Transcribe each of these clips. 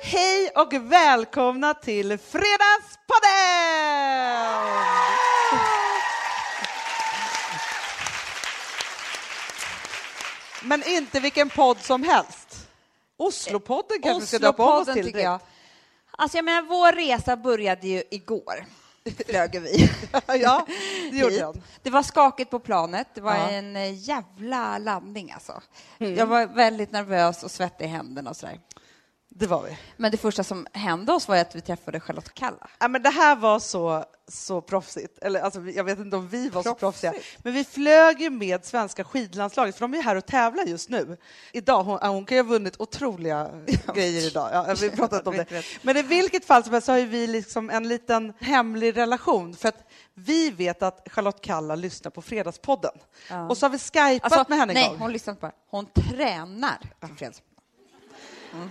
Hej och välkomna till Fredagspodden! Men inte vilken podd som helst. Oslopodden kanske vi ska döpa om oss till tycker jag. Alltså jag menar, vår resa började ju igår. Flög vi. Ja, det gjorde den. Det var skakigt på planet. Det var Ja. en eh, jävla landning alltså. Mm. Jag var väldigt nervös och svettig i händerna och sådär. Det var vi. Men det första som hände oss var att vi träffade Charlotte Kalla. Ja, men det här var så, så proffsigt. Eller, alltså, jag vet inte om vi var så Proffsigt. proffsiga. Men vi flög ju med svenska skidlandslaget, för de är här och tävlar just nu. Idag, hon, hon kan ju ha vunnit otroliga grejer idag. Ja, vi har pratat om det. Men i vilket fall som helst så har ju vi liksom en liten hemlig relation. För att vi vet att Charlotte Kalla lyssnar på Fredagspodden. Ja. Och så har vi skypat Alltså, med henne en nej, gång. hon lyssnar inte bara. Hon tränar till fredags. Mm.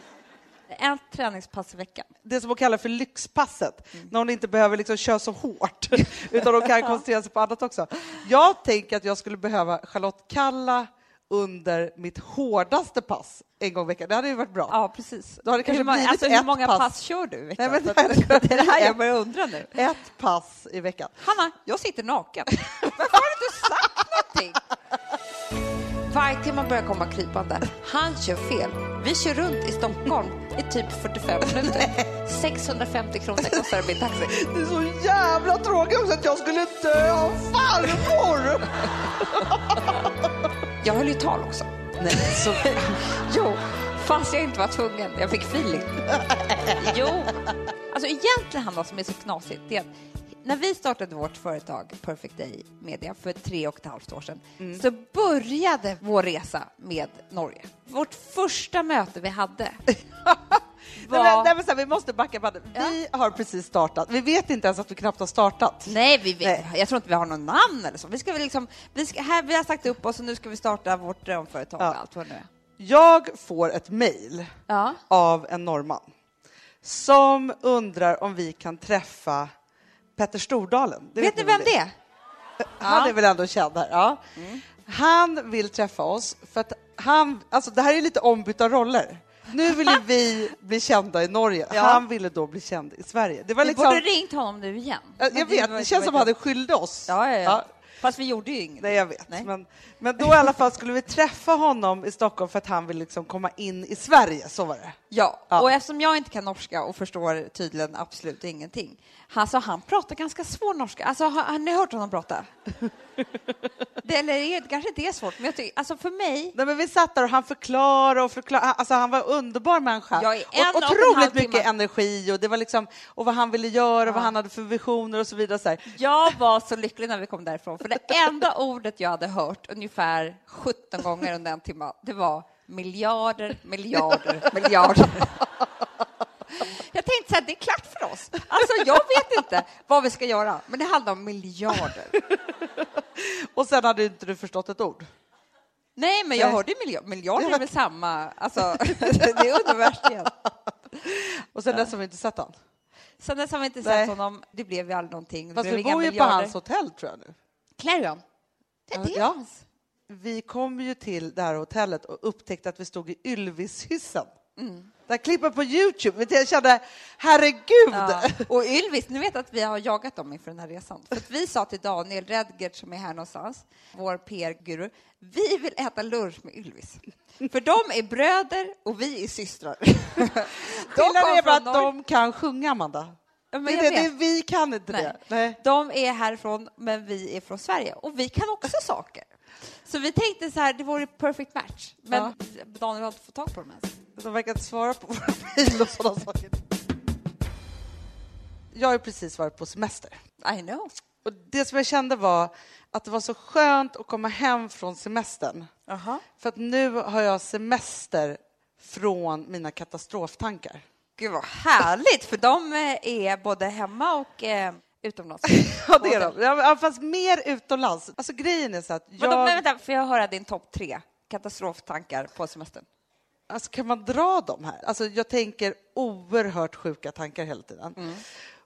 En träningspass i veckan. det som hon kallar för lyxpasset, Mm. när hon inte behöver liksom köra så hårt, utan hon kan koncentrera sig på annat också. Jag tänker att jag skulle behöva Charlotte Kalla under mitt hårdaste pass en gång i veckan. Det hade ju varit bra. Ja, precis. Då har det kanske hur, många- alltså, hur ett många pass. pass. kör du? Nej, men det är det här jag ett, börjar undra nu. ett pass i veckan. Hanna, jag sitter naken. Varför har du inte sagt någonting? Varje timme börjar komma krypande. Han kör fel. Vi kör runt i Stockholm i typ 45 minuter. 650 kronor kostar min taxi. Det är så jävla tråkigt att jag skulle dö av farmor! Jag höll ju tal också. Nej, så... Jo, fast jag inte var tvungen. Jag fick feeling. Jo. Alltså egentligen, Hanna, som är så knasigt, det är att när vi startade vårt företag Perfect Day Media för tre och ett halvt år sedan så började vår resa med Norge. Vårt första möte vi hade Nej, men, var... nej, men här, vi måste backa bandet. Vi har precis startat. Vi vet inte ens att vi knappt har startat. Nej, vi vet, Nej. jag tror inte vi har någon namn eller så. Vi, ska väl liksom, vi, ska, här, vi har sagt upp oss och nu ska vi starta vårt drömföretag Ja. och allt vad nu är. Jag får ett mejl Ja. av en norrman som undrar om vi kan träffa Petter Stordalen. Det Vet ni väl vem det är? Han Ja. är väl ändå känd här. Ja. Han vill träffa oss för att han, alltså det här är lite ombytta roller. Nu vill ju vi bli kända i Norge. Ja. Han ville då bli känd i Sverige. Det var Vi liksom, borde ringt honom nu igen. jag vet, det känns som att han skyllde oss. Ja, ja, ja. Fast vi gjorde ju inget. Nej, jag vet. Nej. Men, men då i alla fall skulle vi träffa honom i Stockholm för att han vill liksom komma in i Sverige. Så var det. Ja, Ja. och eftersom jag inte kan norska och förstår tydligen absolut ingenting. Alltså, han pratar ganska svår norska. Alltså, har, har ni hört honom prata? det, eller det kanske inte är svårt, men jag tycker, alltså för mig... Nej, men vi satt där och han förklarade och förklarade. Alltså, han var en underbar människa. Ja, en och, otroligt mycket timme. energi och det var liksom och vad han ville göra och vad Ja. han hade för visioner och så vidare. Så här. Jag var så lycklig när vi kom därifrån, för det enda ordet jag hade hört ungefär 17 gånger under en timme, det var miljarder, miljarder, miljarder. Jag tänkte så här, det är klart för oss. Alltså, jag vet inte vad vi ska göra, men det handlar om miljarder. Och sen hade inte du förstått ett ord. Nej, men jag Nej. hörde miljard. Miljarder är väl samma, alltså, det är universum. Och sen dess har vi inte sett han. Sen dess har vi inte Nej. sett honom, det blev ju aldrig någonting. Fast vi bor ju på hans hotell tror jag nu. Clarion. Det är Ja. Vi kom ju till det här hotellet och upptäckte att vi stod i Ylvishyssen. Mm. Här klippet på Youtube. Jag kände, herregud! Ja. Och Ylvis, ni vet att vi har jagat dem inför den här resan. För vi sa till Daniel Redgert som är här någonstans, vår PR-guru, vi vill äta lunch med Ylvis. För de är bröder och vi är systrar. De Skillnaden är bara att de kan sjunga, Amanda. Ja, men det, det, vi kan inte Nej. det. Nej. De är härifrån, men vi är från Sverige. Och vi kan också saker. Så vi tänkte så här, det vore perfect match. Men Daniel har inte fått tag på dem ens. De verkar inte svara på våra mejl och sådana saker. Jag har ju precis varit på semester. I know. Och det som jag kände var att det var så skönt att komma hem från semestern. Aha. För att nu har jag semester från mina katastroftankar. Gud vad härligt, för de eh, är både hemma och eh, utomlands. Ja, det är de. Ja, Fast mer utomlands. Alltså grejen är så att Men, de, men jag... vänta, får jag höra din topp tre katastroftankar på semestern? Alltså, kan man dra dem här? Alltså, jag tänker oerhört sjuka tankar hela tiden. Mm.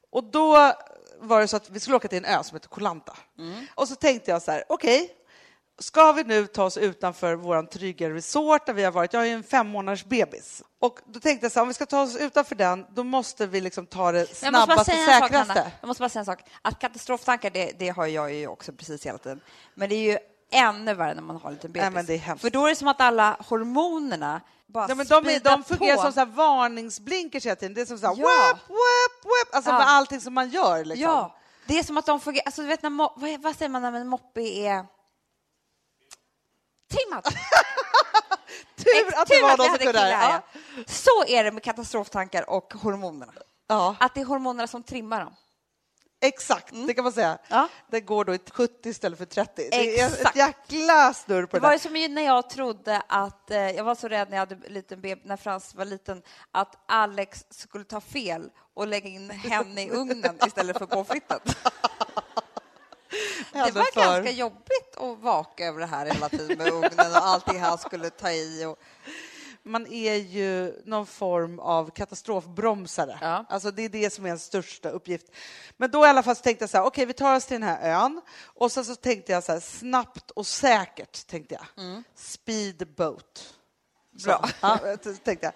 Och då var det så att vi skulle åka till en ö som heter Koh Lanta. Mm. Och så tänkte jag så här, okej, ska vi nu ta oss utanför vår trygga resort där vi har varit? Jag är en fem månaders bebis. Och då tänkte jag så här, om vi ska ta oss utanför den, då måste vi liksom ta det snabbaste, sak, säkraste. Jag måste bara säga en sak. Att katastroftankar, det, det har jag ju också precis hela tiden. Men det är ju ännu värre när man har en liten bebis. Nej, men det är hemskt. För då är det som att alla hormonerna bara Ja, men de, är, de fungerar på. som så här varningsblinkers hela tiden. Det är som så här, Ja. whoop, whoop, whoop. Alltså Ja. med allting som man gör. Liksom. Ja, det är som att de fungerar... Alltså, du vet, när vad, vad säger man när en moppe är trimmad? Tur att det var någon som kunde det här. ja. Så är det med katastroftankar och hormonerna. Ja. Att det är hormonerna som trimmar dem. Exakt, det kan man säga. Mm. Ja. Det går då i 70 istället för 30. Det är ett Exakt. jäkla snurr på Det det var där. som när jag trodde att, eh, jag var så rädd när jag hade liten bebis, när Frans var liten, att Alex skulle ta fel och lägga in henne i ugnen istället för pommes fritesen. Det Alltså, var för- ganska jobbigt att vaka över det här hela tiden med ugnen och allting han skulle ta i. Och... Man är ju någon form av katastrofbromsare. Ja. Alltså det är det som är en största uppgift. Men då i alla fall tänkte jag så här, okej vi tar oss till den här ön och sen så tänkte jag så här, snabbt och säkert tänkte jag. Mm. Speedboat. Bra. Ja, tänkte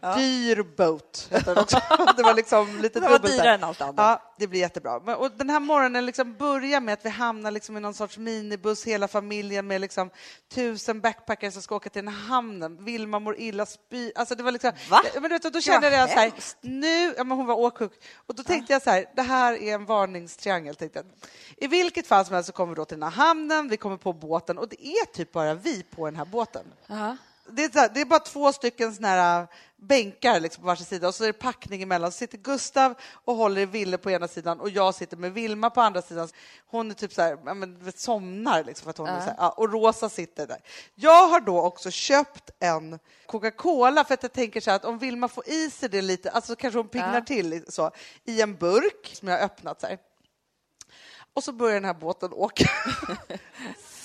jag. Dyr boat heter den också. Det var liksom lite Det var där. dyrare än allt annat. Ja, det blir jättebra. Och den här morgonen liksom börjar med att vi hamnar liksom i någon sorts minibuss, hela familjen med liksom tusen backpackare som ska åka till den här hamnen. Vilma mår illa, spy... Alltså det var liksom... Va? Men vet, då kände vad jag så här, nu... Ja, men hon var åksjuk. Och då tänkte jag så här, det här är en varningstriangel. Tänkte jag. I vilket fall som helst så kommer vi då till den här hamnen, vi kommer på båten och det är typ bara vi på den här båten. Ja. Det är, här, det är bara två stycken såna här bänkar liksom på varsin sida och så är det packning emellan. Så sitter Gustav och håller i Ville på ena sidan och jag sitter med Vilma på andra sidan. Hon är typ så här, men, somnar liksom för att hon är så här, ja, och Rosa sitter där. Jag har då också köpt en Coca-Cola för att jag tänker så här att om Vilma får i sig det lite, alltså kanske hon piggnar Ja. till så, i en burk som jag har öppnat så här. Och så börjar den här båten åka.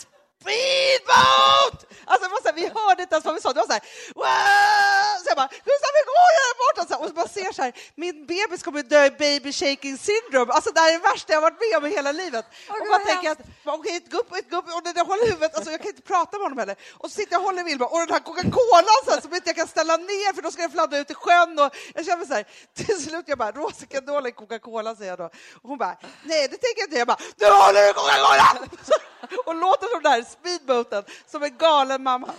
Speedboat! Alltså det var så här, vi hörde inte ens vad vi sa. Det var så här, "Wow!" så jag bara, Gustav vi går här borta! Så här, och så bara ser så här, min bebis kommer dö i baby shaking syndrome. Alltså det här är det värsta jag varit med om i hela livet. Åh, och vad tänker att, okej ett gupp, ett gupp, och den där håller huvudet, alltså jag kan inte prata med honom heller. Och så sitter jag och håller Vilma och den här Coca-Colan så här, som inte jag kan ställa ner för då ska den fladdra ut i sjön och jag känner så här, till slut jag bara, Rosa hålla i Coca-Cola säger jag då. Och hon bara, nej det tänker jag inte. Jag bara, du håller i Coca-Cola! och låter som den här speedboaten, som en galen mamma.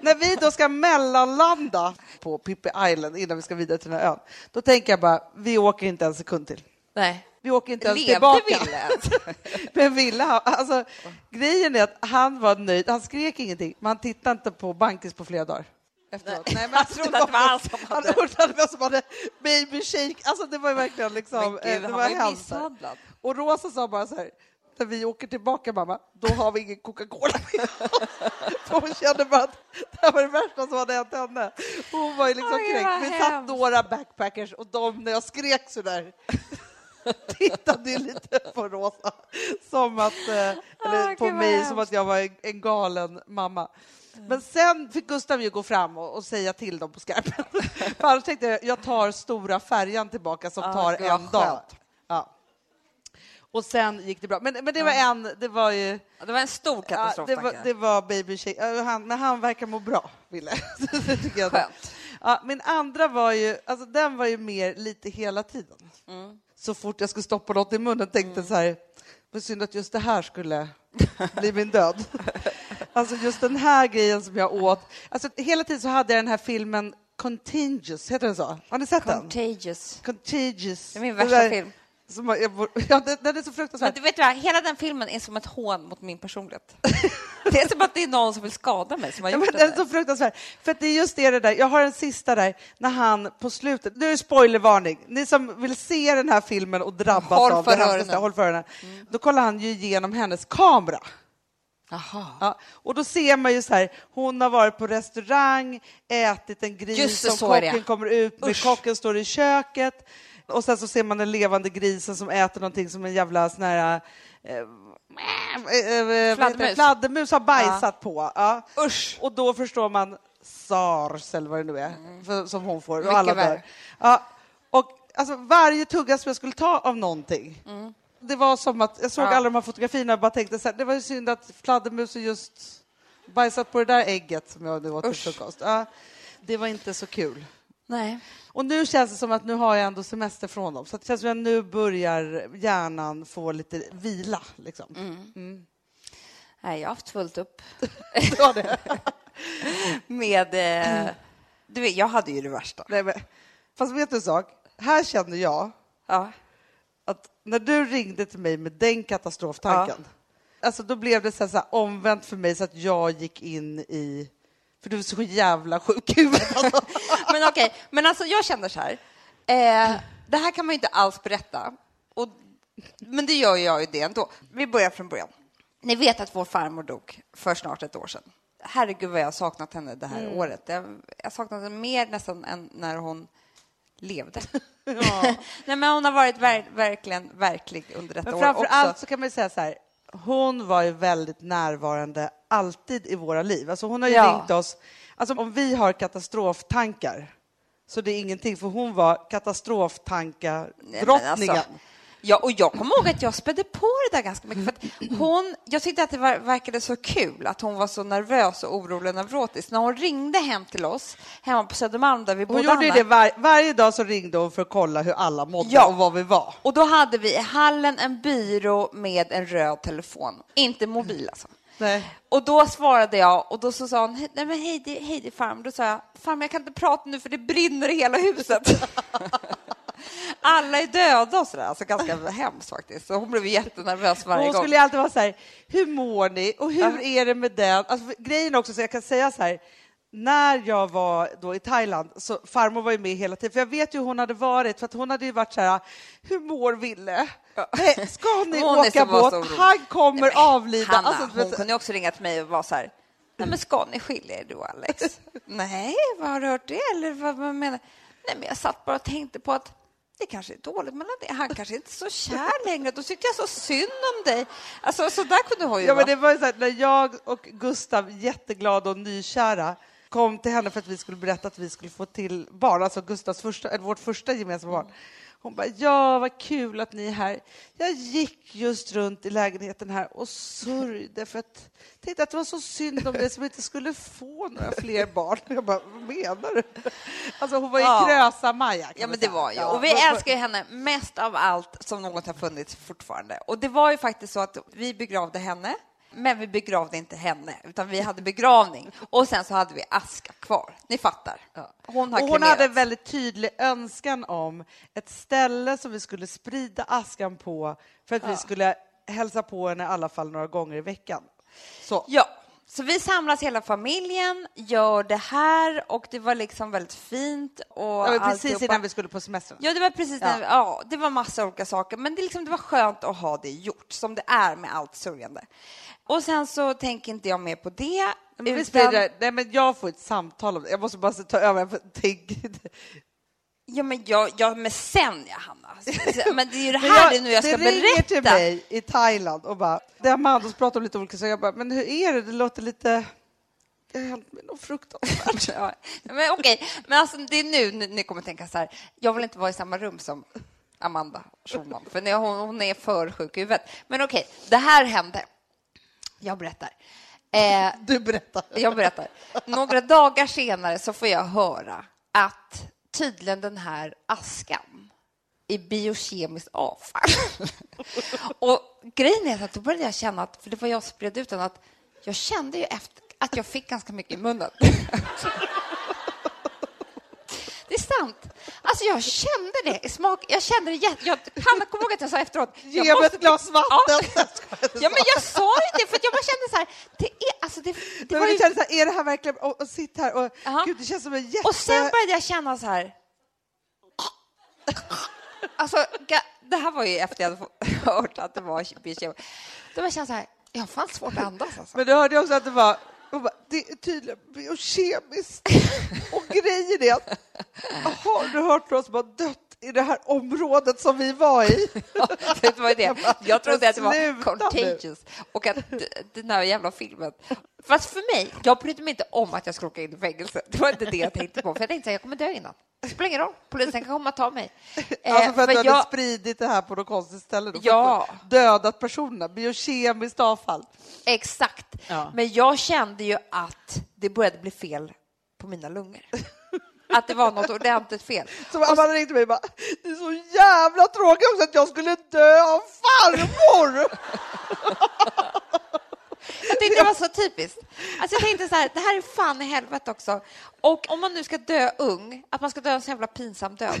När vi då ska mellanlanda på Pippi Island innan vi ska vidare till den här ön, då tänker jag bara, vi åker inte en sekund till. Nej. Vi åker inte ens Levde tillbaka. Ville? Men Ville, han- alltså, grejen är att han var nöjd. Han skrek ingenting, men han tittade inte på Bankis på flera dagar. Efteråt. Nej, han trodde att det var han som Han hade- trodde att det var som hade baby shake. Alltså det var ju verkligen liksom, Men eh, gud, det han var var ju misshandlad. Och Rosa sa bara så här, när vi åker tillbaka mamma, då har vi ingen Coca-Cola med Hon kände bara att det här var det värsta som hade hänt henne. Hon var ju liksom Oj, kränkt. Vi satt några backpackers och de, när jag skrek så där tittade ju lite på Rosa som att, eh, eller Ah, på mig hemskt. som att jag var en, en galen mamma. Men sen fick Gustav ju gå fram och, och säga till dem på skarpen. För annars tänkte jag, jag tar stora färjan tillbaka som tar vad en dag. Ja. Och sen gick det bra. Men, men det var en, det var ju... Ja, Det var en stor Ja, katastrof. det, var, det var baby. Ja, Han, men han verkar må bra, Ville. Skönt. Ja, min andra var ju, alltså den var ju mer lite hela tiden. Mm. Så fort jag skulle stoppa något i munnen tänkte jag så här, vad synd att just det här skulle bli min död. Alltså just den här grejen som jag åt. Alltså hela tiden så hade jag den här filmen Contagious, heter den så? Har ni sett den? Contagious. Contagious. Det är min värsta film. Som jag, ja, den, den är så Men fruktansvärd. du vet vad, hela den filmen är som ett hån mot min personlighet. Det är som att det är någon som vill skada mig som har Ja, gjort men det den är så fruktansvärd. För det är just det, det där. Jag har en sista där, när han på slutet... Nu är det spoilervarning. Ni som vill se den här filmen och drabbas Håll av det hemskaste, håll för öronen. Då kollar han ju igenom hennes kamera. Ja, och då ser man ju så här, hon har varit på restaurang, ätit en gris Just som är kocken kommer ut med, Usch. kocken står i köket och sen så ser man den levande grisen som äter någonting som en jävla sån här eh, eh, eh, det? Fladdermus. fladdermus har bajsat på. Ja. Usch. Och då förstår man SARS eller vad det nu är för, som hon får. Mycket och alla värre. dör. Ja, och alltså, varje tugga som jag skulle ta av någonting det var som att jag såg Ja. alla de här fotografierna och bara tänkte så här, det var ju synd att fladdermusen just bajsat på det där ägget som jag nu åt till frukost. Ja, det var inte så kul. Nej. Och nu känns det som att nu har jag ändå semester från dem. Så det känns som att nu börjar hjärnan få lite vila. Liksom. Mm. Nej, jag har haft fullt upp Det var det. med... Eh, du vet, jag hade ju det värsta. Nej, men, fast vet du en sak? Här känner jag Ja. att när du ringde till mig med den katastroftanken, alltså då blev det så här, så här omvänt för mig så att jag gick in i... För du är så jävla sjuk huvudet. Alltså. Men okej, men alltså jag känner så här. Eh, det här kan man ju inte alls berätta. Och, men det gör jag ju det ändå. Vi börjar från början. Ni vet att vår farmor dog för snart ett år sedan. Herregud vad jag har saknat henne det här året. Jag jag saknat henne mer nästan än när hon levde. Nej, men hon har varit ver- verkligen verklig under detta Men år framför också. allt så kan man ju säga så här, hon var ju väldigt närvarande alltid i våra liv. Alltså hon har ju Ja. ringt oss, alltså om vi har katastroftankar så det är ingenting, för hon var katastroftankar-drottningen. alltså, Ja, och jag kommer ihåg att jag spädde på det där ganska mycket. För att hon, jag tyckte att det var, verkade så kul att hon var så nervös och orolig och nevrotisk. När hon ringde hem till oss, hemma på Södermalm där vi Hon bodde, gjorde ju Anna, det var, varje dag så ringde hon för att kolla hur alla mådde Ja. och var vi var. och då hade vi i hallen en byrå med en röd telefon. Inte mobil alltså. Nej. Och då svarade jag och då så sa hon, nej men hej, hej farmor. Då sa jag, farmor jag kan inte prata nu för det brinner i hela huset. Alla är döda och sådär, alltså ganska hemskt faktiskt. Så hon blev jättenervös varje Hon gång. skulle ju alltid vara så här, hur mår ni och hur är det med den? Alltså, grejen också, så jag kan säga så här, när jag var då i Thailand, så farmor var ju med hela tiden, för jag vet ju hur hon hade varit, för att hon hade ju varit så här, hur mår Ville? Nej, ska ni Hon åka båt? Han kommer Nej, avlida. Hanna, Alltså, hon vet- kunde också ringa till mig och vara så här, nej men ska ni skilja er och Alex? nej, vad har du hört det eller vad, vad menar Nej men jag satt bara och tänkte på att det kanske är dåligt mellan det. Han kanske inte är så kär längre. Då tyckte jag så synd om dig. Alltså så där kunde hon ju Ja, vara. men det var ju så här, när jag och Gustav, jätteglada och nykära, kom till henne för att vi skulle berätta att vi skulle få till barn, alltså Gustavs första, eller vårt första gemensamma barn. Hon bara, ja vad kul att ni är här. Jag gick just runt i lägenheten här och sörjde för att tänkte att det var så synd om dig som inte skulle få några fler barn. Jag bara, vad menar du? Alltså hon var ju Ja. krösa-Maja. Ja, men det var ju. Och vi älskar ju henne mest av allt som något har funnits fortfarande. Och det var ju faktiskt så att vi begravde henne, men vi begravde inte henne, utan vi hade begravning. Och sen så hade vi aska kvar. Ni fattar. Hon har och hon hade en väldigt tydlig önskan om ett ställe som vi skulle sprida askan på för att vi skulle hälsa på henne i alla fall några gånger i veckan. Så. Ja, så vi samlas hela familjen, gör det här och det var liksom väldigt fint. Och Det var precis alltihopa. innan vi skulle på semestern. Ja, det var precis Ja. när, ja, det var massa olika saker, men det, liksom, det var skönt att ha det gjort, som det är med allt sörjande. Och sen så tänker inte jag mer på det. Men vi utan- nej, men jag får ett samtal om det. Jag måste bara ta över. Tänk. Ja, men, jag, ja, men sen ja, Hanna. Men det är ju det här det nu jag det ska ringer till berätta. mig i Thailand och bara, det är Amanda som pratar om lite olika saker. Jag bara, men hur är det? Det låter lite... Det har hänt mig något fruktansvärt. Ja, men okej, men alltså det är nu ni, kommer tänka så här, jag vill inte vara i samma rum som Amanda Schulman, för hon, hon är för sjuk i huvudet. Men okej, det här hände. Jag berättar. Eh, Du berättar. jag berättar. Några dagar senare så får jag höra att tydligen den här askan är biokemiskt avfall. Och grejen är att då började jag känna att, för det var jag som spred ut den, att jag kände ju efter att jag fick ganska mycket i munnen. Sant. Alltså jag kände det i smak. Jag kände det jätte... Jag, Hanna, kom ihåg att jag sa efteråt... Ge mig ett glas vatten. Ja. ja, men jag sa ju det, för jag bara kände så här... Det är, alltså det, det Men var ju kände så här, är det här verkligen... Och, och sitt här och... Ja. Gud, det känns som en jätte... Och sen började jag känna så här... Alltså, det här var ju efter jag hade hört att det var biokemiskt. Då var jag så här, jag har fan svårt att andas alltså. Men du hörde också att det var... hon bara, Det är tydligen biokemiskt. och grejen är att... Har du hört någon som har dött i det här området som vi var i. det var det. Jag trodde att det var contagious och att den här jävla filmen. Fast för mig, jag brydde mig inte om att jag skulle åka in i fängelse. Det var inte det jag tänkte på. För jag tänkte att jag kommer dö innan. Det spelar ingen roll. Polisen kan komma och ta mig. Alltså för att men du hade jag- spridit det här på något konstigt ställe. Du Ja. Dödat personerna, biokemiskt avfall. Exakt. Ja. Men jag kände ju att det började bli fel på mina lungor. Att det var något ordentligt fel. Så Amanda ringde mig och bara, det är så jävla tråkigt också att jag skulle dö av farmor. Jag tyckte det var så typiskt. Alltså jag tänkte så här, det här är fan i helvete också. Och om man nu ska dö ung, att man ska dö en så jävla pinsam död.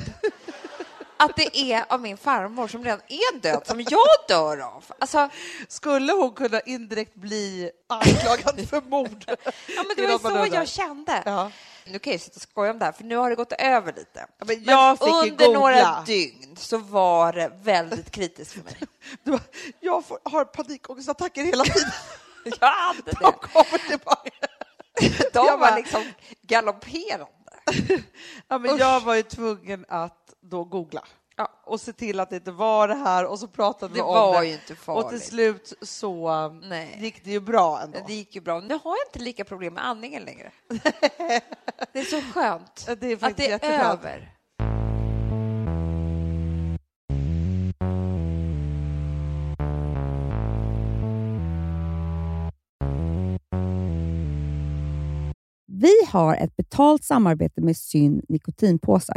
Att det är av min farmor som redan är död, som jag dör av. Alltså, Skulle hon kunna indirekt bli anklagad för mord? ja, men det var ju så jag kände. Ja. Nu kan jag sitta och skoja om det här, för nu har det gått över lite. Ja, men jag fick ju under googla. några dygn så var det väldigt kritiskt för mig. Bara, jag får, har panikångestattacker hela tiden. Jag hade De det. kommer tillbaka. De Jag var bara- liksom galopperande. Ja, men Usch. jag var ju tvungen att då googla Ja. och se till att det inte var det här och så pratade vi Det om var det. ju inte Och till farligt. slut så Nej. gick det ju bra ändå. Det gick ju bra. Nu har jag inte lika problem med andningen längre. Det är så skönt det är att det är jätteskönt. över. Vi har ett betalt samarbete med Syn nikotinpåsar.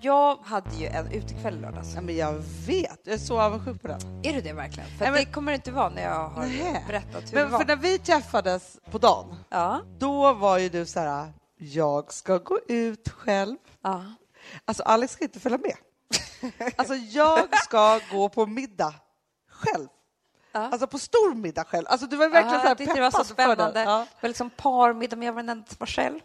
Jag hade ju en utekväll i lördags. Ja, men jag vet, jag är så avundsjuk på den. Är du det verkligen? För Nej, men- det kommer det inte vara när jag har Nähä. berättat hur Men det var. för när vi träffades på dagen, Ja. då var ju du så här, jag ska gå ut själv. ja. Alltså Alex ska inte följa med. Alltså jag ska gå på middag själv. Ja. Alltså på stor middag själv. Alltså du var verkligen Ja, så här tyckte det var så peppad spännande. det. Ja. Det var liksom parmiddag, men jag var den enda som var själv.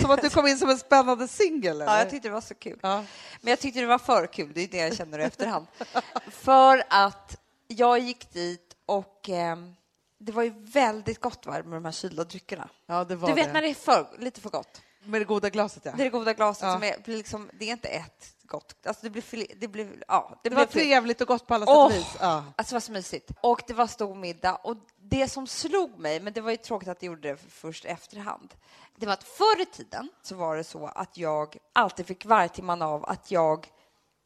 Som att du kom in som en spännande singel. Ja, jag tyckte det var så kul. Ja. Men jag tyckte det var för kul, det är det jag känner i efterhand. för att jag gick dit och ehm, det var ju väldigt gott va, med de här kylda dryckerna. ja, det var Du vet det. när det är för, lite för gott. Med det goda glaset ja. Det är det goda glaset Ja. som är, liksom, det är inte ett gott, alltså det fil- det blir, ja. Det blir var trevligt och gott på alla sätt och vis. Ja. Alltså det var så mysigt. Och det var stor middag. Och det som slog mig, men det var ju tråkigt att jag gjorde det först efterhand, det var att förr i tiden så var det så att jag alltid fick vargtimman av att jag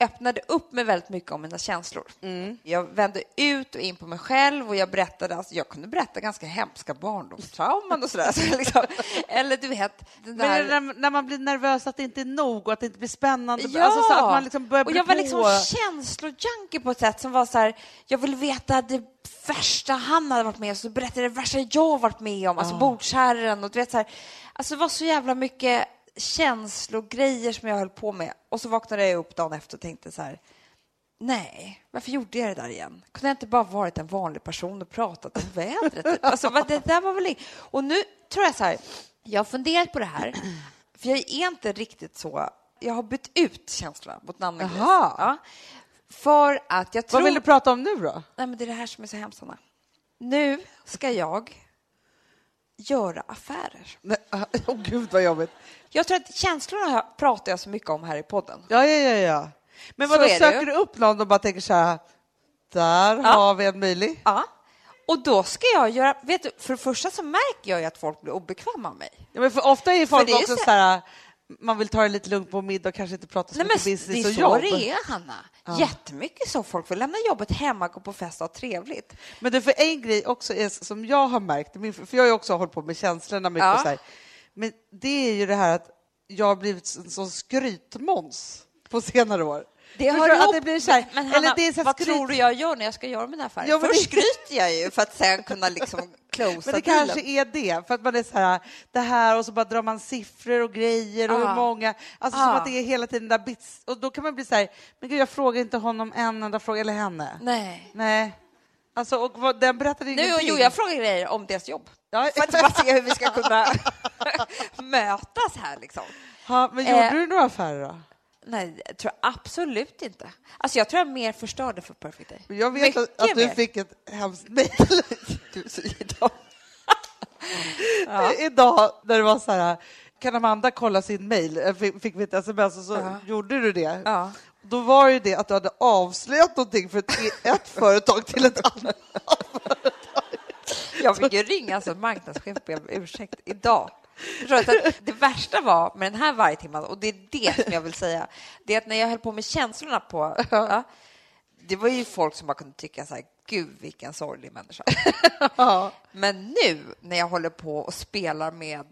öppnade upp mig väldigt mycket om mina känslor. Jag vände ut och in på mig själv och jag berättade, alltså jag kunde berätta ganska hemska barndomstrauman och sådär. Så liksom, eller du vet, den Men där... när, när man blir nervös att det inte är nog och att det inte blir spännande. Ja, Alltså så att man liksom börjar och jag var på. liksom känslojunkie på ett sätt som var så här, jag vill veta det värsta han hade varit med om, så berättade jag det värsta jag varit med om, alltså bordsherren och du vet så här, alltså det var så jävla mycket känslogrejer som jag höll på med och så vaknade jag upp dagen efter och tänkte så här, nej, varför gjorde jag det där igen? Kunde jag inte bara varit en vanlig person och pratat om vädret? Alltså, det där var väl inget. Och nu tror jag så här, jag har funderat på det här, för jag är inte riktigt så, jag har bytt ut känslorna mot namngräs. Jaha. Ja, för att jag tror... Vad vill du prata om nu då? Nej, men det är det här som är så hemskt, Anna. Nu ska jag göra affärer. Nej, Åh gud vad jobbigt. Jag tror att känslorna pratar jag så mycket om här i podden. Ja, ja, ja. ja. Men vad då söker du upp någon och bara tänker så här, där Ja. har vi en möjlig. Ja. Och då ska jag göra... Vet du, för det första så märker jag ju att folk blir obekväma med mig. Ja, men för ofta är folk ju också så- så här, man vill ta det lite lugnt på middag och kanske inte prata så Nej, mycket det business är och så jobb. det är, Hanna. Jättemycket så. Folk får lämna jobbet hemma, gå på fest och ha trevligt. Men det för en grej också är, som jag har märkt, för jag har ju också hållit på med känslorna mycket Ja. så här, men det är ju det här att jag har blivit en sån skrytmåns på senare år. Det hör du? ihop. Att det blir så här, men Hanna, eller det är vad skryt- tror du jag gör när jag ska göra mina affärer? Men Först det- skryter jag ju för att sen kunna liksom closea Men det dealen. kanske är det, för att man är så här, det här och så bara drar man siffror och grejer och Ah. hur många, alltså som Ah. att det är hela tiden där bits, och då kan man bli så här, men gud jag frågar inte honom en enda fråga, eller henne. Nej. Nej. Alltså, och vad, den berättade Nu, ingenting. jo, jag frågar grejer om deras jobb. Ja. För att bara se hur vi ska kunna mötas här liksom. Ja, men gjorde Eh. du några affärer då? Nej, jag tror absolut inte. Alltså jag tror jag mer förstörde för Perfect Day. Jag vet att, Mycket att du mer. fick ett hemskt mejl Du säger dem. idag där det var så här, kan Amanda kolla sin mejl? Fick, fick vi ett sms och så Ja. gjorde du det. Ja. Då var ju det att du hade avslöjat någonting för ett, företag till ett annat företag. Jag fick ju ringa alltså marknadschef och be om ursäkt idag. Det värsta var med den här vargtimman, och det är det som jag vill säga, det är att när jag höll på med känslorna på... Ja, det var ju folk som bara kunde tycka så här, gud vilken sorglig människa. Ja. Men nu när jag håller på och spelar med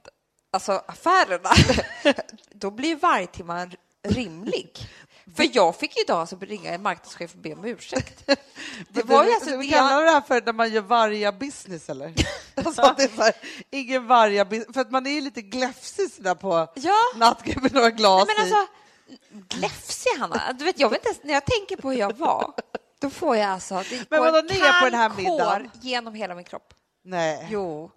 alltså, affärerna, då blir vargtimman rimlig. För jag fick idag alltså ringa en marknadschef och be om ursäkt. Det var ju alltså det kallar jag, det här för när man gör varja business, eller? Alltså, det är här, ingen varja business. För att man är ju lite gläfsig sådär på Ja. nattklubben med några glas Nej, men alltså, gläfsig, Hanna. Du vet, jag vet inte ens, när jag tänker på hur jag var, då får jag alltså... Det Men går en kall genom hela min kropp. Nej. Jo.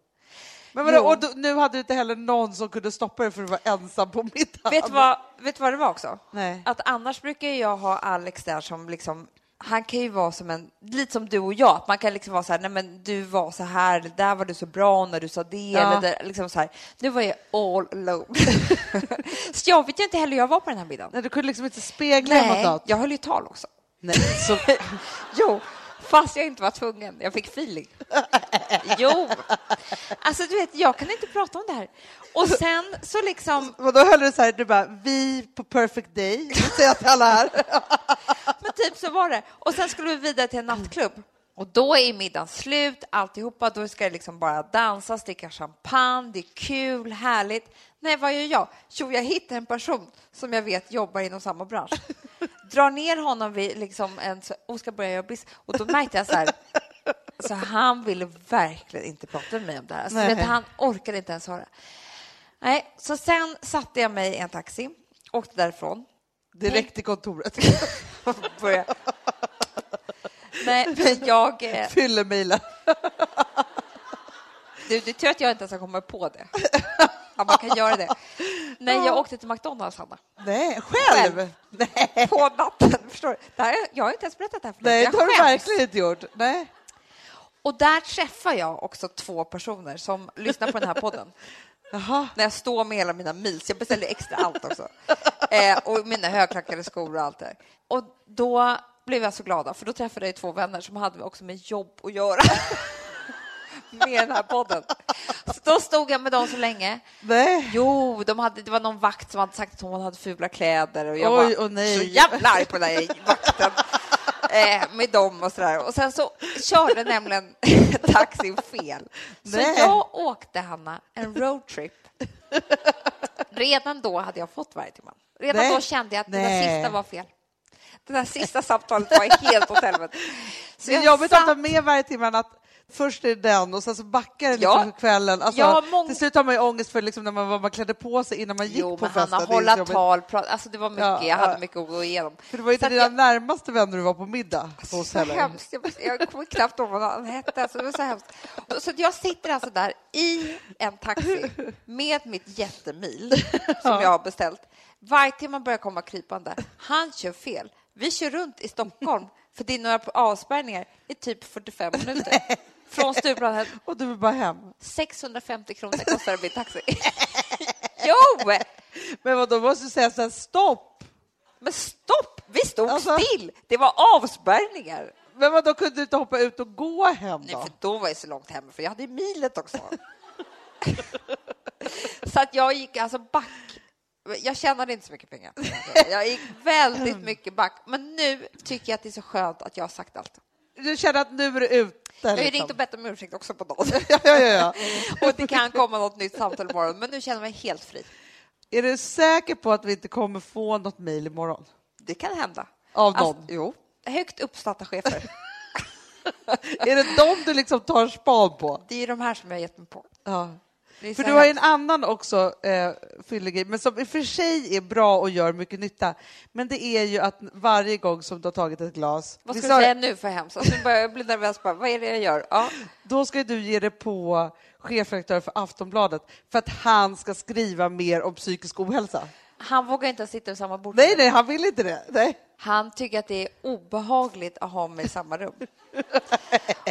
Men vadå, och då, nu hade du inte heller någon som kunde stoppa dig för att du var ensam på middagen. Vet du vad, vet vad det var också? Nej. Att annars brukar jag ha Alex där som liksom han kan ju vara som en, lite som du och jag, att man kan liksom vara så här, nej men du var så här, eller där var du så bra när du sa det, Ja. eller där, liksom så här. Nu var jag all alone. så jag vet ju inte heller hur jag var på den här middagen. Nej, du kunde liksom inte spegla Nej, något. jag höll ju tal också. Nej, så, Jo, fast jag inte var tvungen. Jag fick feeling. Jo. Alltså, du vet, jag kan inte prata om det här. Och sen så liksom, och då höll du så här, du bara, vi på perfect day, säger till alla här. men typ så var det. Och sen skulle vi vidare till en nattklubb. Och då är middagen slut, alltihopa. Då ska det liksom bara dansas, dricka champagne, det är kul, härligt. Nej, vad gör jag? Jo, jag hittar en person som jag vet jobbar inom samma bransch. Drar ner honom vid liksom en, så- ska börja göra business. Och då märkte jag så här, så han ville verkligen inte prata med mig om det här. Alltså, vet, han orkade inte ens höra. Nej, så sen satte jag mig i en taxi, åkte därifrån. Direkt till kontoret. Nej, men jag... eh, Fyller mejlen. Du, det är tur att jag inte ens har kommit på det. Att man kan göra det. Nej, jag åkte till McDonalds, Hanna. Nej, själv? Själv. Nej, På natten. Förstår du? Det här, jag har inte ens berättat det här för dig. Nej det har du verkligen inte gjort. Nej. Och där träffar jag också två personer som lyssnar på den här podden. Jaha. När jag står med hela mina mils. Jag beställer extra allt också. Eh, och mina högklackade skor och allt det. Och då blev jag så glada, för då träffade jag två vänner som hade också med jobb att göra. Med den här podden. Så då stod jag med dem så länge. Nej. Jo, de hade, det var någon vakt som hade sagt att hon hade fula kläder och jag Oj, åh nej. så jävla arg på den där vakten eh, med dem och sådär. Och sen så körde nämligen taxin fel. Så Nej. jag åkte, Hanna, en roadtrip. Redan då hade jag fått varje timme. Redan Nej. då kände jag att det där Nej. sista var fel. Det där sista samtalet var helt åt helvete. Så Det är jag jobbigt att ta med varje timme att först är det den och sen så backar det Ja. liksom för kvällen. Alltså, Ja, mång- Till slut har man ju ångest för liksom när man, vad man klädde på sig innan man gick Jo, på men festen. Hanna, Det är så hålla tal, prata, alltså det var mycket, Ja, jag hade mycket att gå igenom. För det var ju inte dina jag- närmaste vänner du var på middag hos Så heller. hemskt. Jag, jag kommer knappt ihåg vad han hette. Alltså, det var så hemskt. Så jag sitter alltså där i en taxi med mitt jättemil som jag har beställt. Varje timme börjar komma krypande. Han kör fel. Vi kör runt i Stockholm, för det är några avspärrningar, i typ 45 minuter. Från Stureplan. Och du vill bara hem. 650 kronor kostar det min taxi. jo! Men vad då måste du säga så här, stopp! Men stopp! Vi stod Alltså- still. Det var avspärrningar. Men vad då kunde du inte hoppa ut och gå hem Nej, då? för då var jag så långt hemma, för jag hade milet också. så att jag gick alltså back. Jag tjänade inte så mycket pengar. Jag gick väldigt mycket back. Men nu tycker jag att det är så skönt att jag har sagt allt. Du känner att nu är du ute? Jag har liksom. ringt och bett om ursäkt också på dagen. Ja, ja, ja, och det kan komma något nytt samtal imorgon, men nu känner jag mig helt fri. Är du säker på att vi inte kommer få något mejl imorgon? Det kan hända. Av Alltså, någon? jo. Högt uppsatta chefer. Är det dem du liksom tar span på? Det är de här som jag har gett mig på. Ja. För du har ju en annan också eh, fyllig grej, men som i och för sig är bra och gör mycket nytta. Men det är ju att varje gång som du har tagit ett glas, Vad ska du säga nu för hemskt? Alltså, nu börjar jag bli nervös. Bara, vad är det jag gör? Ja. då ska du ge det på chefredaktör för Aftonbladet för att han ska skriva mer om psykisk ohälsa. Han vågar inte sitta vid samma bord. Nej, nej, han vill inte det. Nej. Han tycker att det är obehagligt att ha mig i samma rum.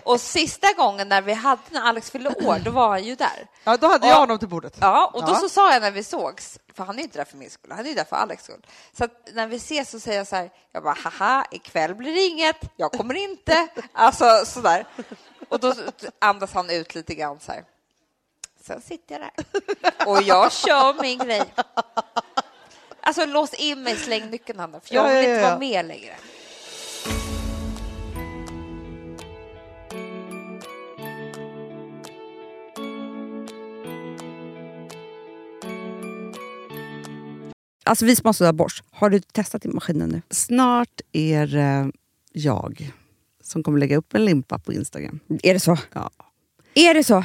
Och sista gången när vi hade när Alex fyllde år, då var han ju där. Ja, då hade Ja. jag honom till bordet. Ja, och då Ja. så sa jag när vi sågs, För han är ju inte där för min skull, han är ju där för Alex skull. Så när vi ses så säger jag så här, jag bara haha, ikväll blir det inget, jag kommer inte. Alltså sådär. Och då andas han ut lite grann så här. Sen sitter jag där och jag kör min grej. Alltså lås in mig, släng nyckeln Hanna, för jag Ja, vill ja, inte ja. vara med längre. Alltså vi sponsrar av Bosch. Har du testat i maskinen nu? Snart är det jag som kommer lägga upp en limpa på Instagram. Är det så? Ja. Är det så?